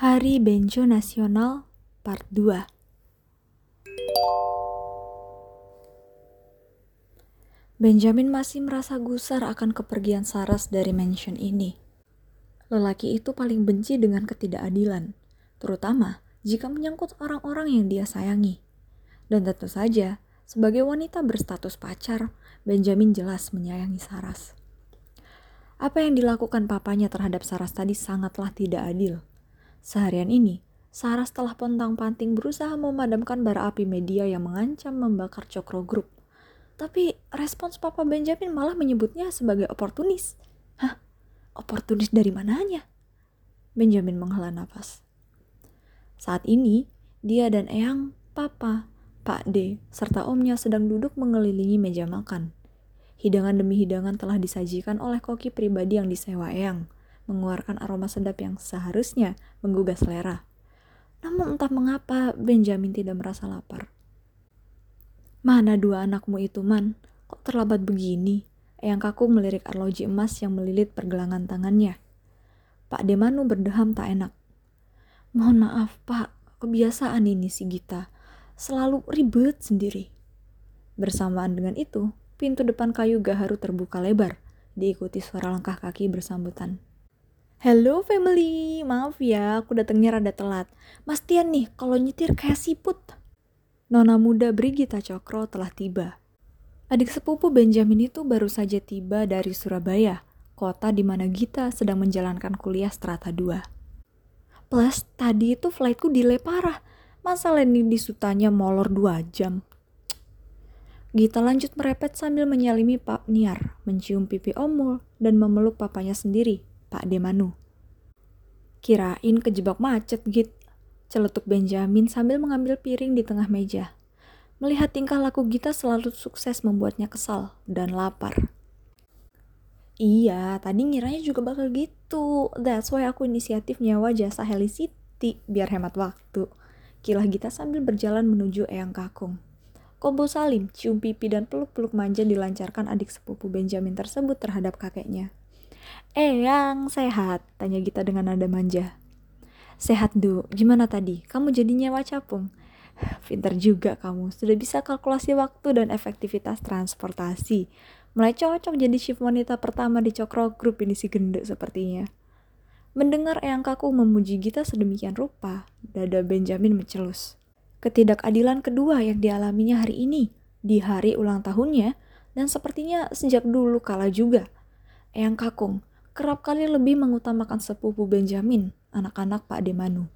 Hari Benjo Nasional Part 2 Benjamin masih merasa gusar akan kepergian Saras dari mansion ini. Lelaki itu paling benci dengan ketidakadilan, terutama jika menyangkut orang-orang yang dia sayangi. Dan tentu saja, sebagai wanita berstatus pacar, Benjamin jelas menyayangi Saras. Apa yang dilakukan papanya terhadap Saras tadi sangatlah tidak adil. Seharian ini, Saras telah pontang-panting berusaha memadamkan bara api media yang mengancam membakar Cokro Group tapi respons Papa Benjamin malah menyebutnya sebagai oportunis. Hah? Oportunis dari mananya? Benjamin menghela nafas. Saat ini, dia dan Eyang, Papa, Pak D, serta omnya sedang duduk mengelilingi meja makan. Hidangan demi hidangan telah disajikan oleh koki pribadi yang disewa Eyang, mengeluarkan aroma sedap yang seharusnya menggugah selera. Namun entah mengapa Benjamin tidak merasa lapar. Mana dua anakmu itu, Man? Kok terlambat begini? Eyang kaku melirik arloji emas yang melilit pergelangan tangannya. Pak Demanu berdeham tak enak. Mohon maaf, Pak. Kebiasaan ini si Gita. Selalu ribet sendiri. Bersamaan dengan itu, pintu depan kayu gaharu terbuka lebar, diikuti suara langkah kaki bersambutan. Hello family, maaf ya aku datangnya rada telat. Mas Tian nih, kalau nyetir kayak siput. Nona muda Brigita Cokro telah tiba. Adik sepupu Benjamin itu baru saja tiba dari Surabaya, kota di mana Gita sedang menjalankan kuliah strata 2. Plus, tadi itu flightku delay parah. Masa Lenny disutanya molor 2 jam. Gita lanjut merepet sambil menyalimi Pak Niar, mencium pipi Omul, dan memeluk papanya sendiri, Pak Demanu. Kirain kejebak macet, Git celetuk Benjamin sambil mengambil piring di tengah meja. Melihat tingkah laku Gita selalu sukses membuatnya kesal dan lapar. Iya, tadi ngiranya juga bakal gitu. That's why aku inisiatif nyawa jasa Helicity biar hemat waktu. Kilah Gita sambil berjalan menuju Eyang Kakung. Kobo Salim, cium pipi dan peluk-peluk manja dilancarkan adik sepupu Benjamin tersebut terhadap kakeknya. Eyang, sehat? Tanya Gita dengan nada manja. Sehat, Du. Gimana tadi? Kamu jadi nyewa capung? Pinter juga kamu. Sudah bisa kalkulasi waktu dan efektivitas transportasi. Mulai cocok jadi shift wanita pertama di Cokro Group ini si gendek sepertinya. Mendengar Eyang Kaku memuji Gita sedemikian rupa, dada Benjamin mencelus. Ketidakadilan kedua yang dialaminya hari ini, di hari ulang tahunnya, dan sepertinya sejak dulu kala juga. Eyang Kakung kerap kali lebih mengutamakan sepupu Benjamin anak-anak Pak Demanu.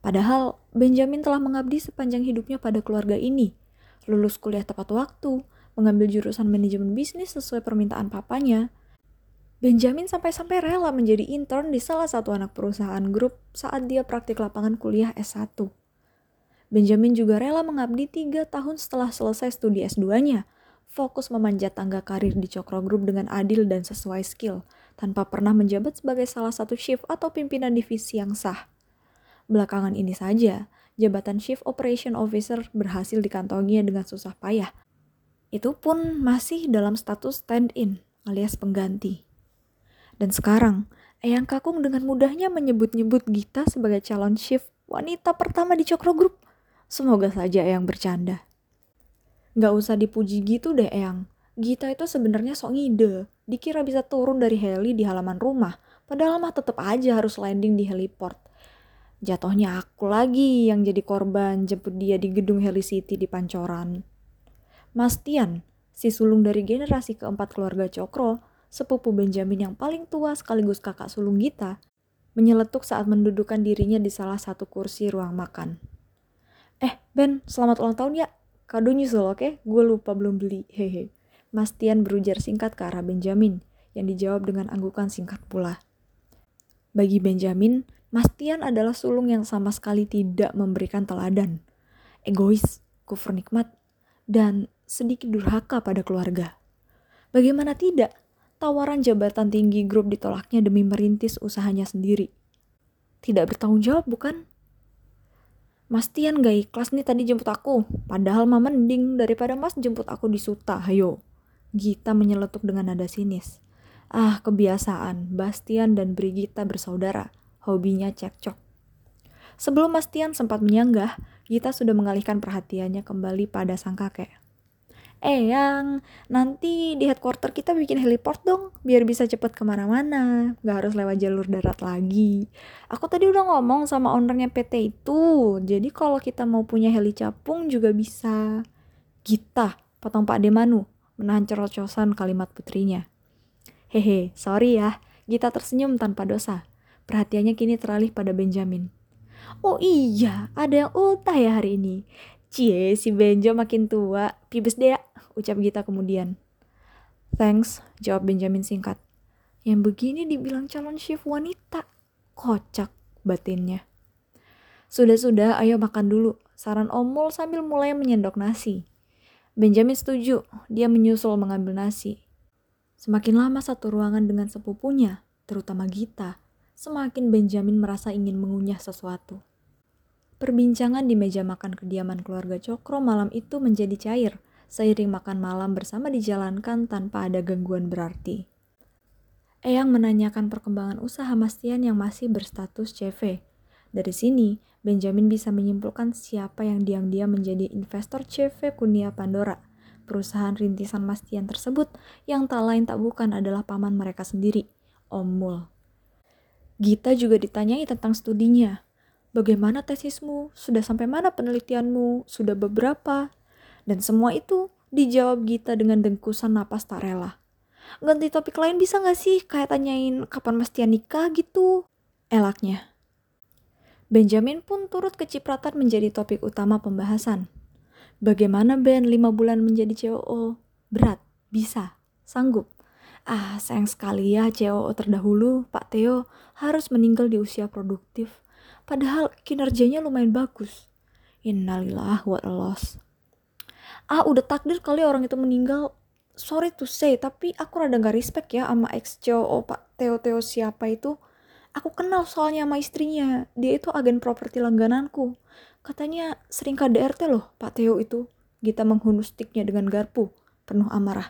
Padahal Benjamin telah mengabdi sepanjang hidupnya pada keluarga ini, lulus kuliah tepat waktu, mengambil jurusan manajemen bisnis sesuai permintaan papanya. Benjamin sampai-sampai rela menjadi intern di salah satu anak perusahaan grup saat dia praktik lapangan kuliah S1. Benjamin juga rela mengabdi tiga tahun setelah selesai studi S2-nya, fokus memanjat tangga karir di Cokro Group dengan adil dan sesuai skill, tanpa pernah menjabat sebagai salah satu shift atau pimpinan divisi yang sah. Belakangan ini saja, jabatan Chief Operation Officer berhasil dikantonginya dengan susah payah. Itu pun masih dalam status stand-in alias pengganti. Dan sekarang, Eyang Kakung dengan mudahnya menyebut-nyebut Gita sebagai calon chief wanita pertama di Cokro Group. Semoga saja Eyang bercanda. Gak usah dipuji gitu deh Eyang. Gita itu sebenarnya sok ngide. Dikira bisa turun dari heli di halaman rumah, padahal mah tetap aja harus landing di heliport. Jatuhnya aku lagi yang jadi korban jemput dia di gedung Helicity di Pancoran. Mas Tian, si sulung dari generasi keempat keluarga Cokro, sepupu Benjamin yang paling tua sekaligus kakak sulung Gita, menyeletuk saat mendudukan dirinya di salah satu kursi ruang makan. Eh, Ben, selamat ulang tahun ya. Kado nyusul, oke? Okay? Gue lupa belum beli, hehe. Mas Tian berujar singkat ke arah Benjamin, yang dijawab dengan anggukan singkat pula. Bagi Benjamin, Mas Tian adalah sulung yang sama sekali tidak memberikan teladan. Egois, kufur nikmat, dan sedikit durhaka pada keluarga. Bagaimana tidak, tawaran jabatan tinggi grup ditolaknya demi merintis usahanya sendiri. Tidak bertanggung jawab, bukan? Mas Tian gak ikhlas nih tadi jemput aku, padahal mama mending daripada mas jemput aku di Suta, hayo. Gita menyeletuk dengan nada sinis. Ah, kebiasaan. Bastian dan Brigita bersaudara. Hobinya cekcok. Sebelum Mas Tian sempat menyanggah, Gita sudah mengalihkan perhatiannya kembali pada sang kakek. Eh yang nanti di headquarter kita bikin heliport dong, biar bisa cepet ke mana-mana, gak harus lewat jalur darat lagi. Aku tadi udah ngomong sama ownernya PT itu, jadi kalau kita mau punya heli capung juga bisa. Gita, potong Pak Demanu, menahan cerocosan kalimat putrinya. Hehe, sorry ya, Gita tersenyum tanpa dosa. Perhatiannya kini teralih pada Benjamin. Oh iya, ada yang ultah ya hari ini. Cie, si Benjo makin tua. Pibes deh, ucap Gita kemudian. Thanks, jawab Benjamin singkat. Yang begini dibilang calon chef wanita. Kocak batinnya. Sudah-sudah, ayo makan dulu. Saran Omul sambil mulai menyendok nasi. Benjamin setuju, dia menyusul mengambil nasi. Semakin lama satu ruangan dengan sepupunya, terutama Gita, semakin Benjamin merasa ingin mengunyah sesuatu. Perbincangan di meja makan kediaman keluarga Cokro malam itu menjadi cair, seiring makan malam bersama dijalankan tanpa ada gangguan berarti. Eyang menanyakan perkembangan usaha Mastian yang masih berstatus CV. Dari sini, Benjamin bisa menyimpulkan siapa yang diam-diam menjadi investor CV Kunia Pandora. Perusahaan rintisan Mastian tersebut yang tak lain tak bukan adalah paman mereka sendiri, Om Mul. Gita juga ditanyai tentang studinya. Bagaimana tesismu? Sudah sampai mana penelitianmu? Sudah beberapa? Dan semua itu dijawab Gita dengan dengkusan napas tak rela. Ganti topik lain bisa gak sih? Kayak tanyain kapan Mas Tian nikah gitu. Elaknya. Benjamin pun turut kecipratan menjadi topik utama pembahasan. Bagaimana Ben 5 bulan menjadi COO? Berat? Bisa? Sanggup? Ah, sayang sekali ya COO terdahulu, Pak Theo, harus meninggal di usia produktif. Padahal kinerjanya lumayan bagus. Innalillah what a loss. Ah, udah takdir kali orang itu meninggal. Sorry to say, tapi aku rada gak respect ya sama ex COO Pak Theo Theo siapa itu. Aku kenal soalnya sama istrinya. Dia itu agen properti langgananku. Katanya sering KDRT loh Pak Theo itu. Gita menghunus stiknya dengan garpu, penuh amarah.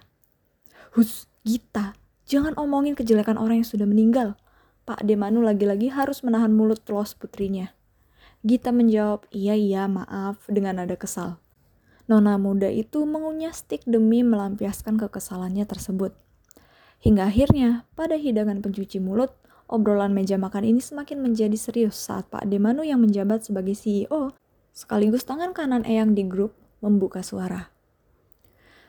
Hus, Gita, jangan omongin kejelekan orang yang sudah meninggal. Pak Demanu lagi-lagi harus menahan mulut los putrinya. Gita menjawab, iya iya maaf dengan nada kesal. Nona muda itu mengunyah stik demi melampiaskan kekesalannya tersebut. Hingga akhirnya, pada hidangan pencuci mulut, obrolan meja makan ini semakin menjadi serius saat Pak Demanu yang menjabat sebagai CEO, sekaligus tangan kanan Eyang di grup, membuka suara.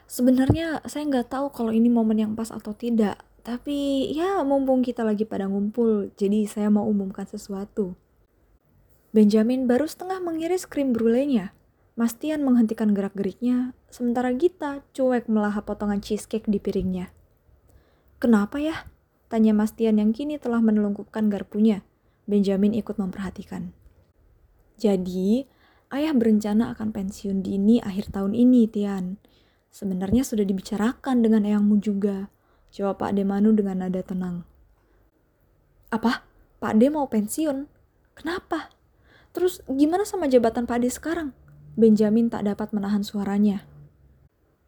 Sebenarnya saya nggak tahu kalau ini momen yang pas atau tidak, tapi ya mumpung kita lagi pada ngumpul, jadi saya mau umumkan sesuatu. Benjamin baru setengah mengiris krim brulenya. Mastian menghentikan gerak-geriknya, sementara Gita cuek melahap potongan cheesecake di piringnya. Kenapa ya? Tanya Mastian yang kini telah menelungkupkan garpunya. Benjamin ikut memperhatikan. Jadi, ayah berencana akan pensiun dini akhir tahun ini, Tian. Sebenarnya sudah dibicarakan dengan eyangmu juga. Jawab Pak Demanu dengan nada tenang. Apa? Pak De mau pensiun? Kenapa? Terus gimana sama jabatan Pak De sekarang? Benjamin tak dapat menahan suaranya.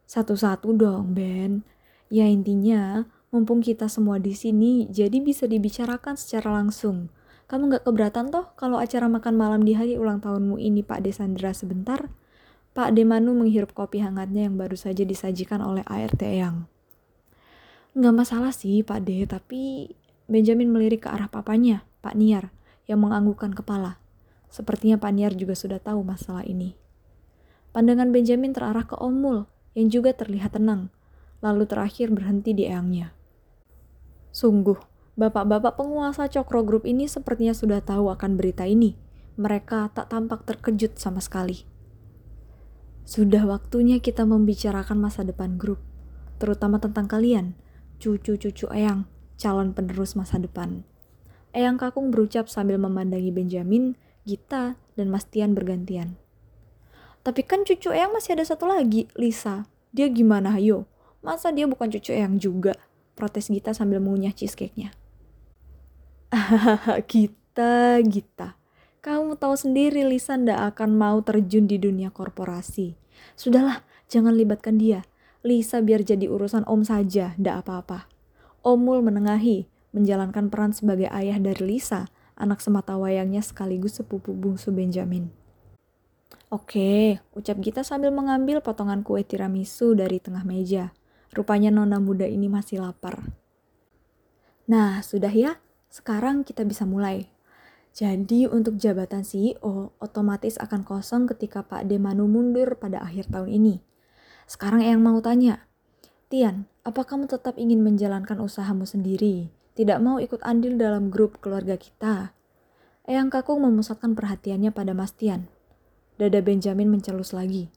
Satu-satu dong, Ben. Ya intinya, mumpung kita semua di sini, jadi bisa dibicarakan secara langsung. Kamu gak keberatan toh kalau acara makan malam di hari ulang tahunmu ini Pak De Sandra sebentar? Pak Demanu menghirup kopi hangatnya yang baru saja disajikan oleh ART Eyang. Nggak masalah sih Pak De, tapi Benjamin melirik ke arah papanya, Pak Niar, yang menganggukkan kepala. Sepertinya Pak Niar juga sudah tahu masalah ini. Pandangan Benjamin terarah ke Omul, yang juga terlihat tenang, lalu terakhir berhenti di Eyangnya. Sungguh, bapak-bapak penguasa Cokro Group ini sepertinya sudah tahu akan berita ini. Mereka tak tampak terkejut sama sekali. Sudah waktunya kita membicarakan masa depan grup, terutama tentang kalian, cucu-cucu Eyang, calon penerus masa depan. Eyang Kakung berucap sambil memandangi Benjamin, Gita, dan Mastian bergantian. Tapi kan cucu Eyang masih ada satu lagi, Lisa. Dia gimana, ayo? Masa dia bukan cucu Eyang juga? Protes Gita sambil mengunyah cheesecake-nya. Gita, Gita. Kamu tahu sendiri Lisa ndak akan mau terjun di dunia korporasi. Sudahlah, jangan libatkan dia. Lisa biar jadi urusan om saja, ndak apa-apa. Omul menengahi, menjalankan peran sebagai ayah dari Lisa, anak semata wayangnya sekaligus sepupu bungsu Benjamin. Oke, ucap Gita sambil mengambil potongan kue tiramisu dari tengah meja. Rupanya nona muda ini masih lapar. Nah, sudah ya. Sekarang kita bisa mulai. Jadi untuk jabatan CEO otomatis akan kosong ketika Pak Demanu mundur pada akhir tahun ini. Sekarang yang mau tanya, Tian, apa kamu tetap ingin menjalankan usahamu sendiri? Tidak mau ikut andil dalam grup keluarga kita? Eyang Kakung memusatkan perhatiannya pada Mas Tian. Dada Benjamin mencelus lagi.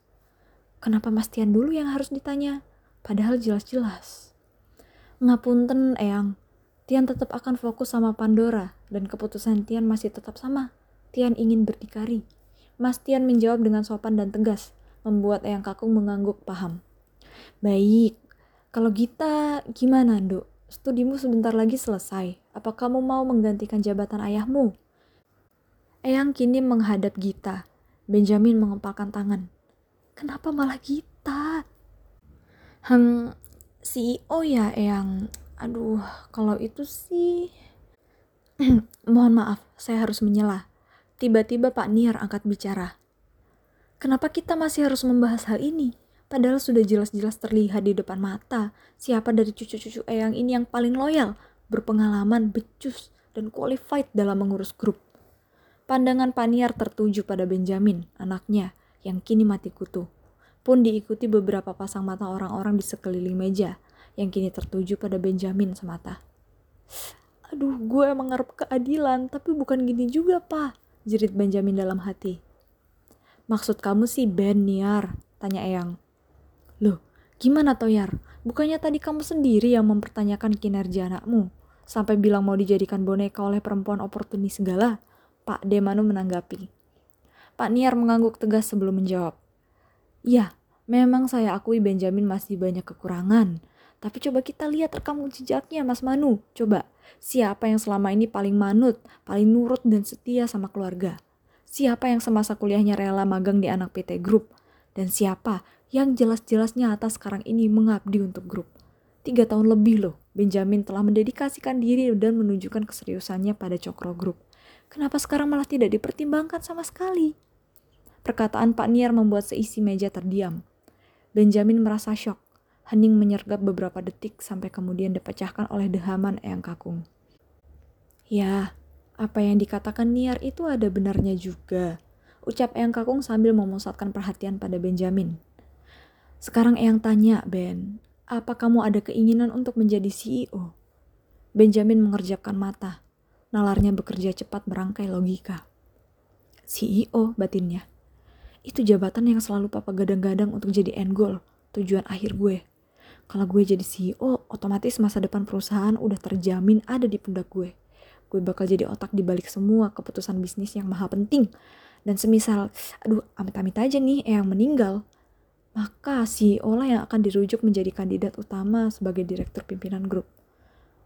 Kenapa Mas Tian dulu yang harus ditanya? Padahal jelas-jelas. Ngapunten, Eyang. Tian tetap akan fokus sama Pandora dan keputusan Tian masih tetap sama. Tian ingin berdikari. Mas Tian menjawab dengan sopan dan tegas, membuat Eyang Kakung mengangguk paham. Baik, kalau Gita gimana, Nduk? Studimu sebentar lagi selesai. Apa kamu mau menggantikan jabatan ayahmu? Eyang kini menghadap Gita Benjamin mengepalkan tangan. Kenapa malah kita? Hmm, CEO ya yang, aduh, kalau itu sih... Mohon maaf, saya harus menyela. Tiba-tiba Pak Niar angkat bicara. Kenapa kita masih harus membahas hal ini? Padahal sudah jelas-jelas terlihat di depan mata siapa dari cucu-cucu Eyang ini yang paling loyal, berpengalaman, becus, dan qualified dalam mengurus grup. Pandangan Paniar tertuju pada Benjamin, anaknya, yang kini mati kutu. Pun diikuti beberapa pasang mata orang-orang di sekeliling meja, yang kini tertuju pada Benjamin semata. Aduh, gue emang ngarep keadilan, tapi bukan gini juga, pak, jerit Benjamin dalam hati. Maksud kamu sih Ben, Niar? Tanya Eyang. Loh, gimana Toyar? Bukannya tadi kamu sendiri yang mempertanyakan kinerja anakmu? Sampai bilang mau dijadikan boneka oleh perempuan oportunis segala? Pak Demanu menanggapi. Pak Niar mengangguk tegas sebelum menjawab. Ya, memang saya akui Benjamin masih banyak kekurangan. Tapi coba kita lihat rekam jejaknya Mas Manu. Coba, siapa yang selama ini paling manut, paling nurut dan setia sama keluarga? Siapa yang semasa kuliahnya rela magang di anak PT Group? Dan siapa yang jelas-jelasnya atas sekarang ini mengabdi untuk grup? Tiga tahun lebih loh, Benjamin telah mendedikasikan diri dan menunjukkan keseriusannya pada Cokro Group. Kenapa sekarang malah tidak dipertimbangkan sama sekali? Perkataan Pak Niar membuat seisi meja terdiam. Benjamin merasa syok. Hening menyergap beberapa detik sampai kemudian dipecahkan oleh dehaman Eyang Kakung. Ya, apa yang dikatakan Niar itu ada benarnya juga. Ucap Eyang Kakung sambil memusatkan perhatian pada Benjamin. Sekarang Eyang tanya, Ben, apa kamu ada keinginan untuk menjadi CEO? Benjamin mengerjapkan mata. Nalarnya bekerja cepat merangkai logika. CEO batinnya. Itu jabatan yang selalu papa gadang-gadang untuk jadi end goal, tujuan akhir gue. Kalau gue jadi CEO, otomatis masa depan perusahaan udah terjamin ada di pundak gue. Gue bakal jadi otak di balik semua keputusan bisnis yang maha penting. Dan semisal, aduh amit-amit aja nih yang meninggal, maka CEO lah yang akan dirujuk menjadi kandidat utama sebagai direktur pimpinan grup.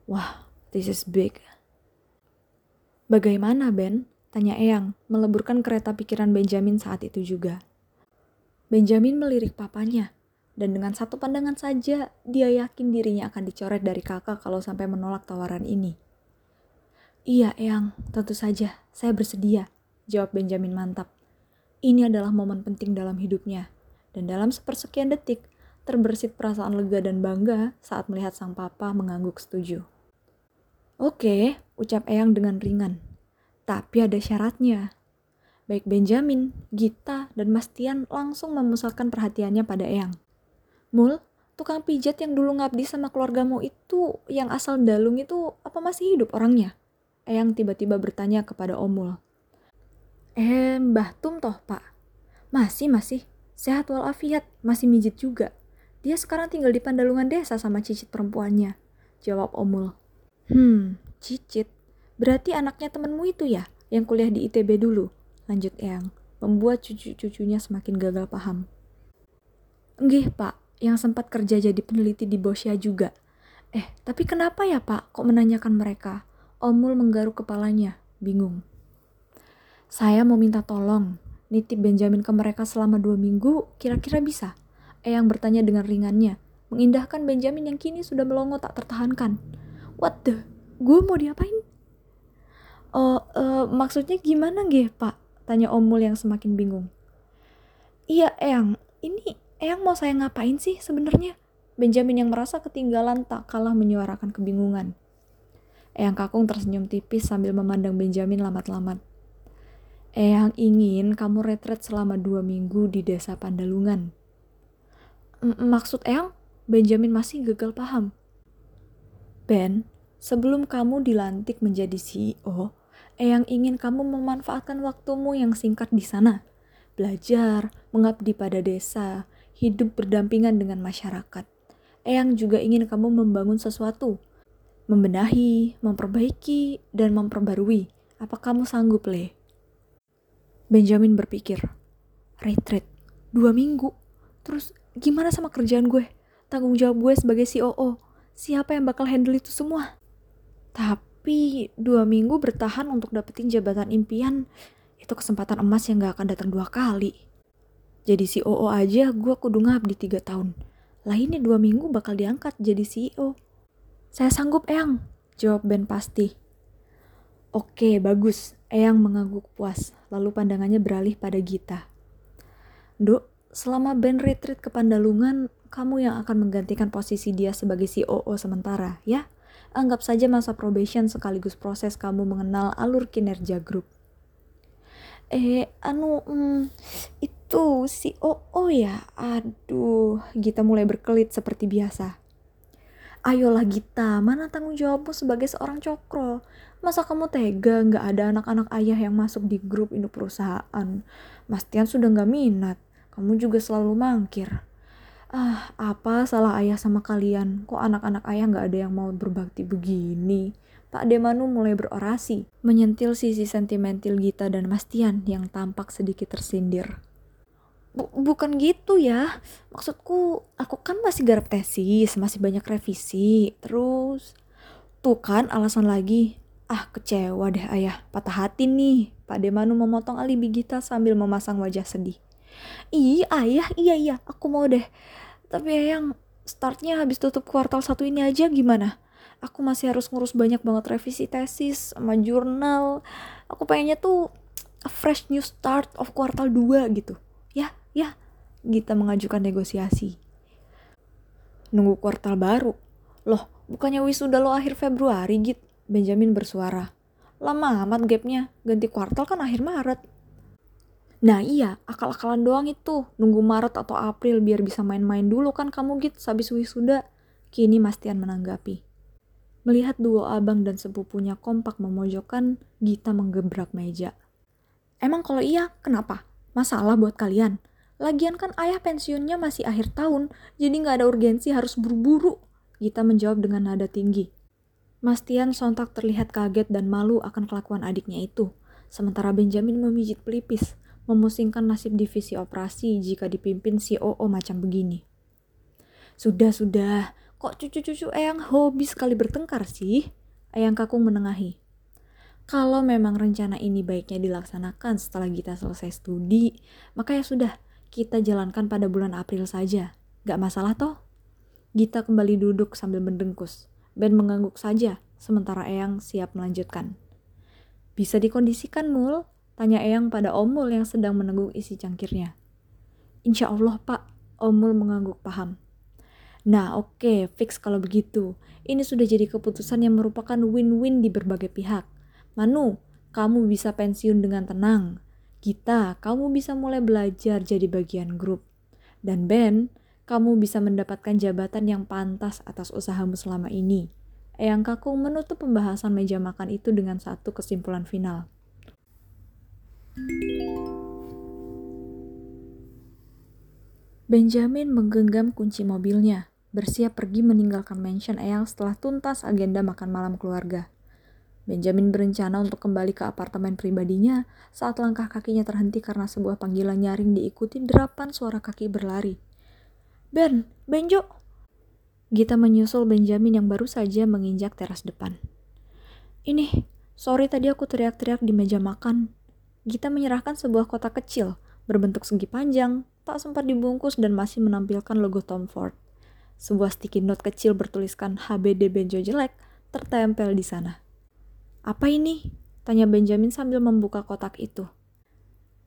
Wah, this is big. Bagaimana, Ben? Tanya Eyang, meleburkan kereta pikiran Benjamin saat itu juga. Benjamin melirik papanya, dan dengan satu pandangan saja, dia yakin dirinya akan dicoret dari kakak kalau sampai menolak tawaran ini. Iya, Eyang, tentu saja, saya bersedia, jawab Benjamin mantap. Ini adalah momen penting dalam hidupnya, dan dalam sepersekian detik, terbersit perasaan lega dan bangga saat melihat sang papa mengangguk setuju. Oke, ucap Eyang dengan ringan. Tapi ada syaratnya. Baik Benjamin, Gita, dan Mas Tian langsung memusatkan perhatiannya pada Eyang. Mul, tukang pijat yang dulu ngabdi sama keluargamu itu, yang asal dalung itu, apa masih hidup orangnya? Eyang tiba-tiba bertanya kepada Omul. Eh, Mbah Tum toh, Pak. Masih, masih. Sehat walafiat, masih mijit juga. Dia sekarang tinggal di Pandalungan desa sama cicit perempuannya. Jawab Omul. Hmm, Cicit. Berarti anaknya temenmu itu ya, yang kuliah di ITB dulu. Lanjut Eyang, membuat cucu-cucunya semakin gagal paham. Enggih pak, yang sempat kerja jadi peneliti di Bosya juga. Eh, tapi kenapa ya pak kok menanyakan mereka? Omul menggaruk kepalanya, bingung. Saya mau minta tolong, nitip Benjamin ke mereka selama dua minggu, kira-kira bisa? Eyang bertanya dengan ringannya, mengindahkan Benjamin yang kini sudah melongo tak tertahankan. What the? Gue mau diapain? Oh, uh, maksudnya gimana gih, Pak? Tanya Omul yang semakin bingung. Iya, Eyang. Ini Eyang mau saya ngapain sih sebenarnya? Benjamin yang merasa ketinggalan tak kalah menyuarakan kebingungan. Eyang Kakung tersenyum tipis sambil memandang Benjamin lamat-lamat. Eyang ingin kamu retret selama dua minggu di desa Pandalungan. M maksud Eyang? Benjamin masih gagal paham. Ben, sebelum kamu dilantik menjadi CEO, Eyang ingin kamu memanfaatkan waktumu yang singkat di sana belajar, mengabdi pada desa, hidup berdampingan dengan masyarakat. Eyang juga ingin kamu membangun sesuatu, membenahi, memperbaiki, dan memperbarui. Apa kamu sanggup, Le? Benjamin berpikir, retreat, dua minggu. Terus gimana sama kerjaan gue? Tanggung jawab gue sebagai COO. Siapa yang bakal handle itu semua? Tapi dua minggu bertahan untuk dapetin jabatan impian itu kesempatan emas yang gak akan datang dua kali. Jadi COO aja gue kudu ngabdi tiga tahun. Lainnya dua minggu bakal diangkat jadi CEO. Saya sanggup Eyang, jawab Ben pasti. Oke, bagus. Eyang mengangguk puas, lalu pandangannya beralih pada Gita. Dok, selama Ben retreat ke Pandalungan, kamu yang akan menggantikan posisi dia sebagai COO sementara, ya? Anggap saja masa probation sekaligus proses kamu mengenal alur kinerja grup eh anu mm, itu si OO ya aduh Gita mulai berkelit seperti biasa Ayolah Gita, mana tanggung jawabmu sebagai seorang cokro? Masa kamu tega nggak ada anak-anak ayah yang masuk di grup induk perusahaan? Mas Tian sudah nggak minat, kamu juga selalu mangkir. Ah, apa salah ayah sama kalian? Kok anak-anak ayah nggak ada yang mau berbakti begini? Pak Demanu mulai berorasi, menyentil sisi sentimental Gita dan Mastian yang tampak sedikit tersindir. bukan gitu ya, maksudku aku kan masih garap tesis, masih banyak revisi, terus tuh kan alasan lagi, ah kecewa deh ayah, patah hati nih. Pak Demanu memotong alibi Gita sambil memasang wajah sedih. Iya ayah, iya iya, aku mau deh. Tapi ayang startnya habis tutup kuartal satu ini aja gimana? aku masih harus ngurus banyak banget revisi tesis sama jurnal. Aku pengennya tuh a fresh new start of kuartal 2 gitu. Ya ya Gita mengajukan negosiasi. Nunggu kuartal baru. Loh bukannya wisuda lo akhir Februari Git? Benjamin bersuara. Lama amat gapnya. Ganti kuartal kan akhir Maret Nah iya, akal-akalan doang itu. Nunggu Maret atau April biar bisa main-main dulu kan kamu Git habis wisuda. Kini Mastian menanggapi. Melihat duo abang dan sepupunya kompak memojokkan, Gita menggebrak meja. Emang kalau iya, kenapa? Masalah buat kalian? Lagian kan ayah pensiunnya masih akhir tahun, jadi nggak ada urgensi harus buru-buru. Gita menjawab dengan nada tinggi. Mastian sontak terlihat kaget dan malu akan kelakuan adiknya itu. Sementara Benjamin memijit pelipis, memusingkan nasib divisi operasi jika dipimpin COO macam begini. Sudah, sudah. Kok cucu-cucu Eyang hobi sekali bertengkar sih? Eyang Kakung menengahi. Kalau memang rencana ini baiknya dilaksanakan setelah kita selesai studi, maka ya sudah, kita jalankan pada bulan April saja. Gak masalah toh? Gita kembali duduk sambil mendengkus. Ben mengangguk saja, sementara Eyang siap melanjutkan. Bisa dikondisikan, Mul? Tanya Eyang pada Omul yang sedang meneguk isi cangkirnya. Insya Allah, Pak. Omul mengangguk paham. Nah, oke, okay, fix kalau begitu. Ini sudah jadi keputusan yang merupakan win-win di berbagai pihak. Manu, kamu bisa pensiun dengan tenang. Gita, kamu bisa mulai belajar jadi bagian grup. Dan Ben, kamu bisa mendapatkan jabatan yang pantas atas usahamu selama ini. Eyang Kakung menutup pembahasan meja makan itu dengan satu kesimpulan final. Benjamin menggenggam kunci mobilnya bersiap pergi meninggalkan mansion Eyang setelah tuntas agenda makan malam keluarga. Benjamin berencana untuk kembali ke apartemen pribadinya saat langkah kakinya terhenti karena sebuah panggilan nyaring diikuti derapan suara kaki berlari. Ben, Benjo! Gita menyusul Benjamin yang baru saja menginjak teras depan. Ini, sorry tadi aku teriak-teriak di meja makan. Gita menyerahkan sebuah kotak kecil, berbentuk segi panjang, tak sempat dibungkus dan masih menampilkan logo Tom Ford. Sebuah sticky note kecil bertuliskan HBD Benjo jelek tertempel di sana. Apa ini? Tanya Benjamin sambil membuka kotak itu.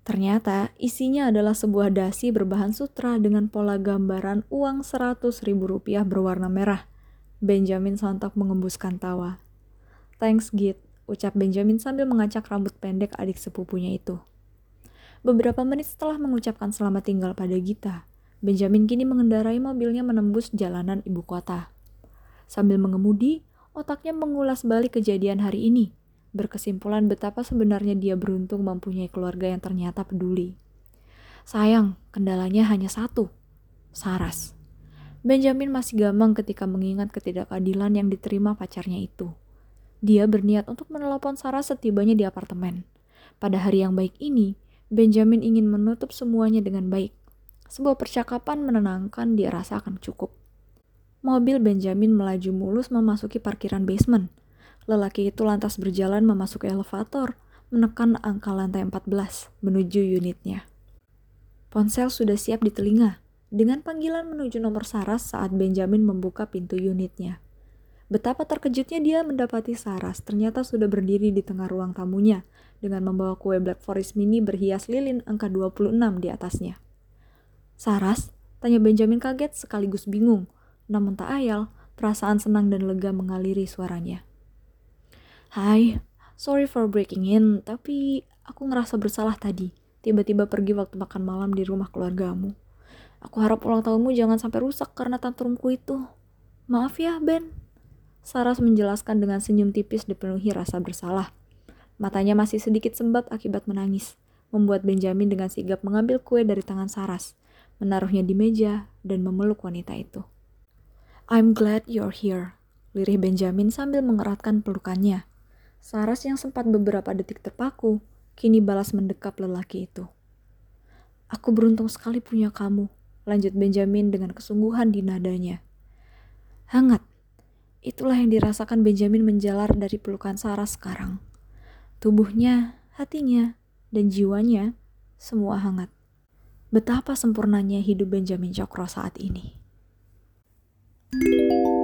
Ternyata isinya adalah sebuah dasi berbahan sutra dengan pola gambaran uang seratus ribu rupiah berwarna merah. Benjamin sontak mengembuskan tawa. Thanks Git, ucap Benjamin sambil mengacak rambut pendek adik sepupunya itu. Beberapa menit setelah mengucapkan selamat tinggal pada Gita, Benjamin kini mengendarai mobilnya menembus jalanan ibu kota. Sambil mengemudi, otaknya mengulas balik kejadian hari ini berkesimpulan betapa sebenarnya dia beruntung mempunyai keluarga yang ternyata peduli. Sayang, kendalanya hanya satu, Saras. Benjamin masih gamang ketika mengingat ketidakadilan yang diterima pacarnya itu. Dia berniat untuk menelepon Saras setibanya di apartemen. Pada hari yang baik ini, Benjamin ingin menutup semuanya dengan baik. Sebuah percakapan menenangkan dia rasa akan cukup. Mobil Benjamin melaju mulus memasuki parkiran basement. Lelaki itu lantas berjalan memasuki elevator, menekan angka lantai 14 menuju unitnya. Ponsel sudah siap di telinga, dengan panggilan menuju nomor Saras saat Benjamin membuka pintu unitnya. Betapa terkejutnya dia mendapati Saras ternyata sudah berdiri di tengah ruang tamunya dengan membawa kue Black Forest mini berhias lilin angka 26 di atasnya. Saras? Tanya Benjamin kaget sekaligus bingung, namun tak ayal, perasaan senang dan lega mengaliri suaranya. Hai, sorry for breaking in, tapi aku ngerasa bersalah tadi. Tiba-tiba pergi waktu makan malam di rumah keluargamu. Aku harap ulang tahunmu jangan sampai rusak karena tantrumku itu. Maaf ya, Ben. Saras menjelaskan dengan senyum tipis dipenuhi rasa bersalah. Matanya masih sedikit sembab akibat menangis, membuat Benjamin dengan sigap mengambil kue dari tangan Saras, menaruhnya di meja, dan memeluk wanita itu. I'm glad you're here, lirih Benjamin sambil mengeratkan pelukannya. Saras yang sempat beberapa detik terpaku, kini balas mendekap lelaki itu. Aku beruntung sekali punya kamu, lanjut Benjamin dengan kesungguhan di nadanya. Hangat, Itulah yang dirasakan Benjamin menjalar dari pelukan Sarah sekarang. Tubuhnya, hatinya, dan jiwanya semua hangat. Betapa sempurnanya hidup Benjamin Cokro saat ini. thank you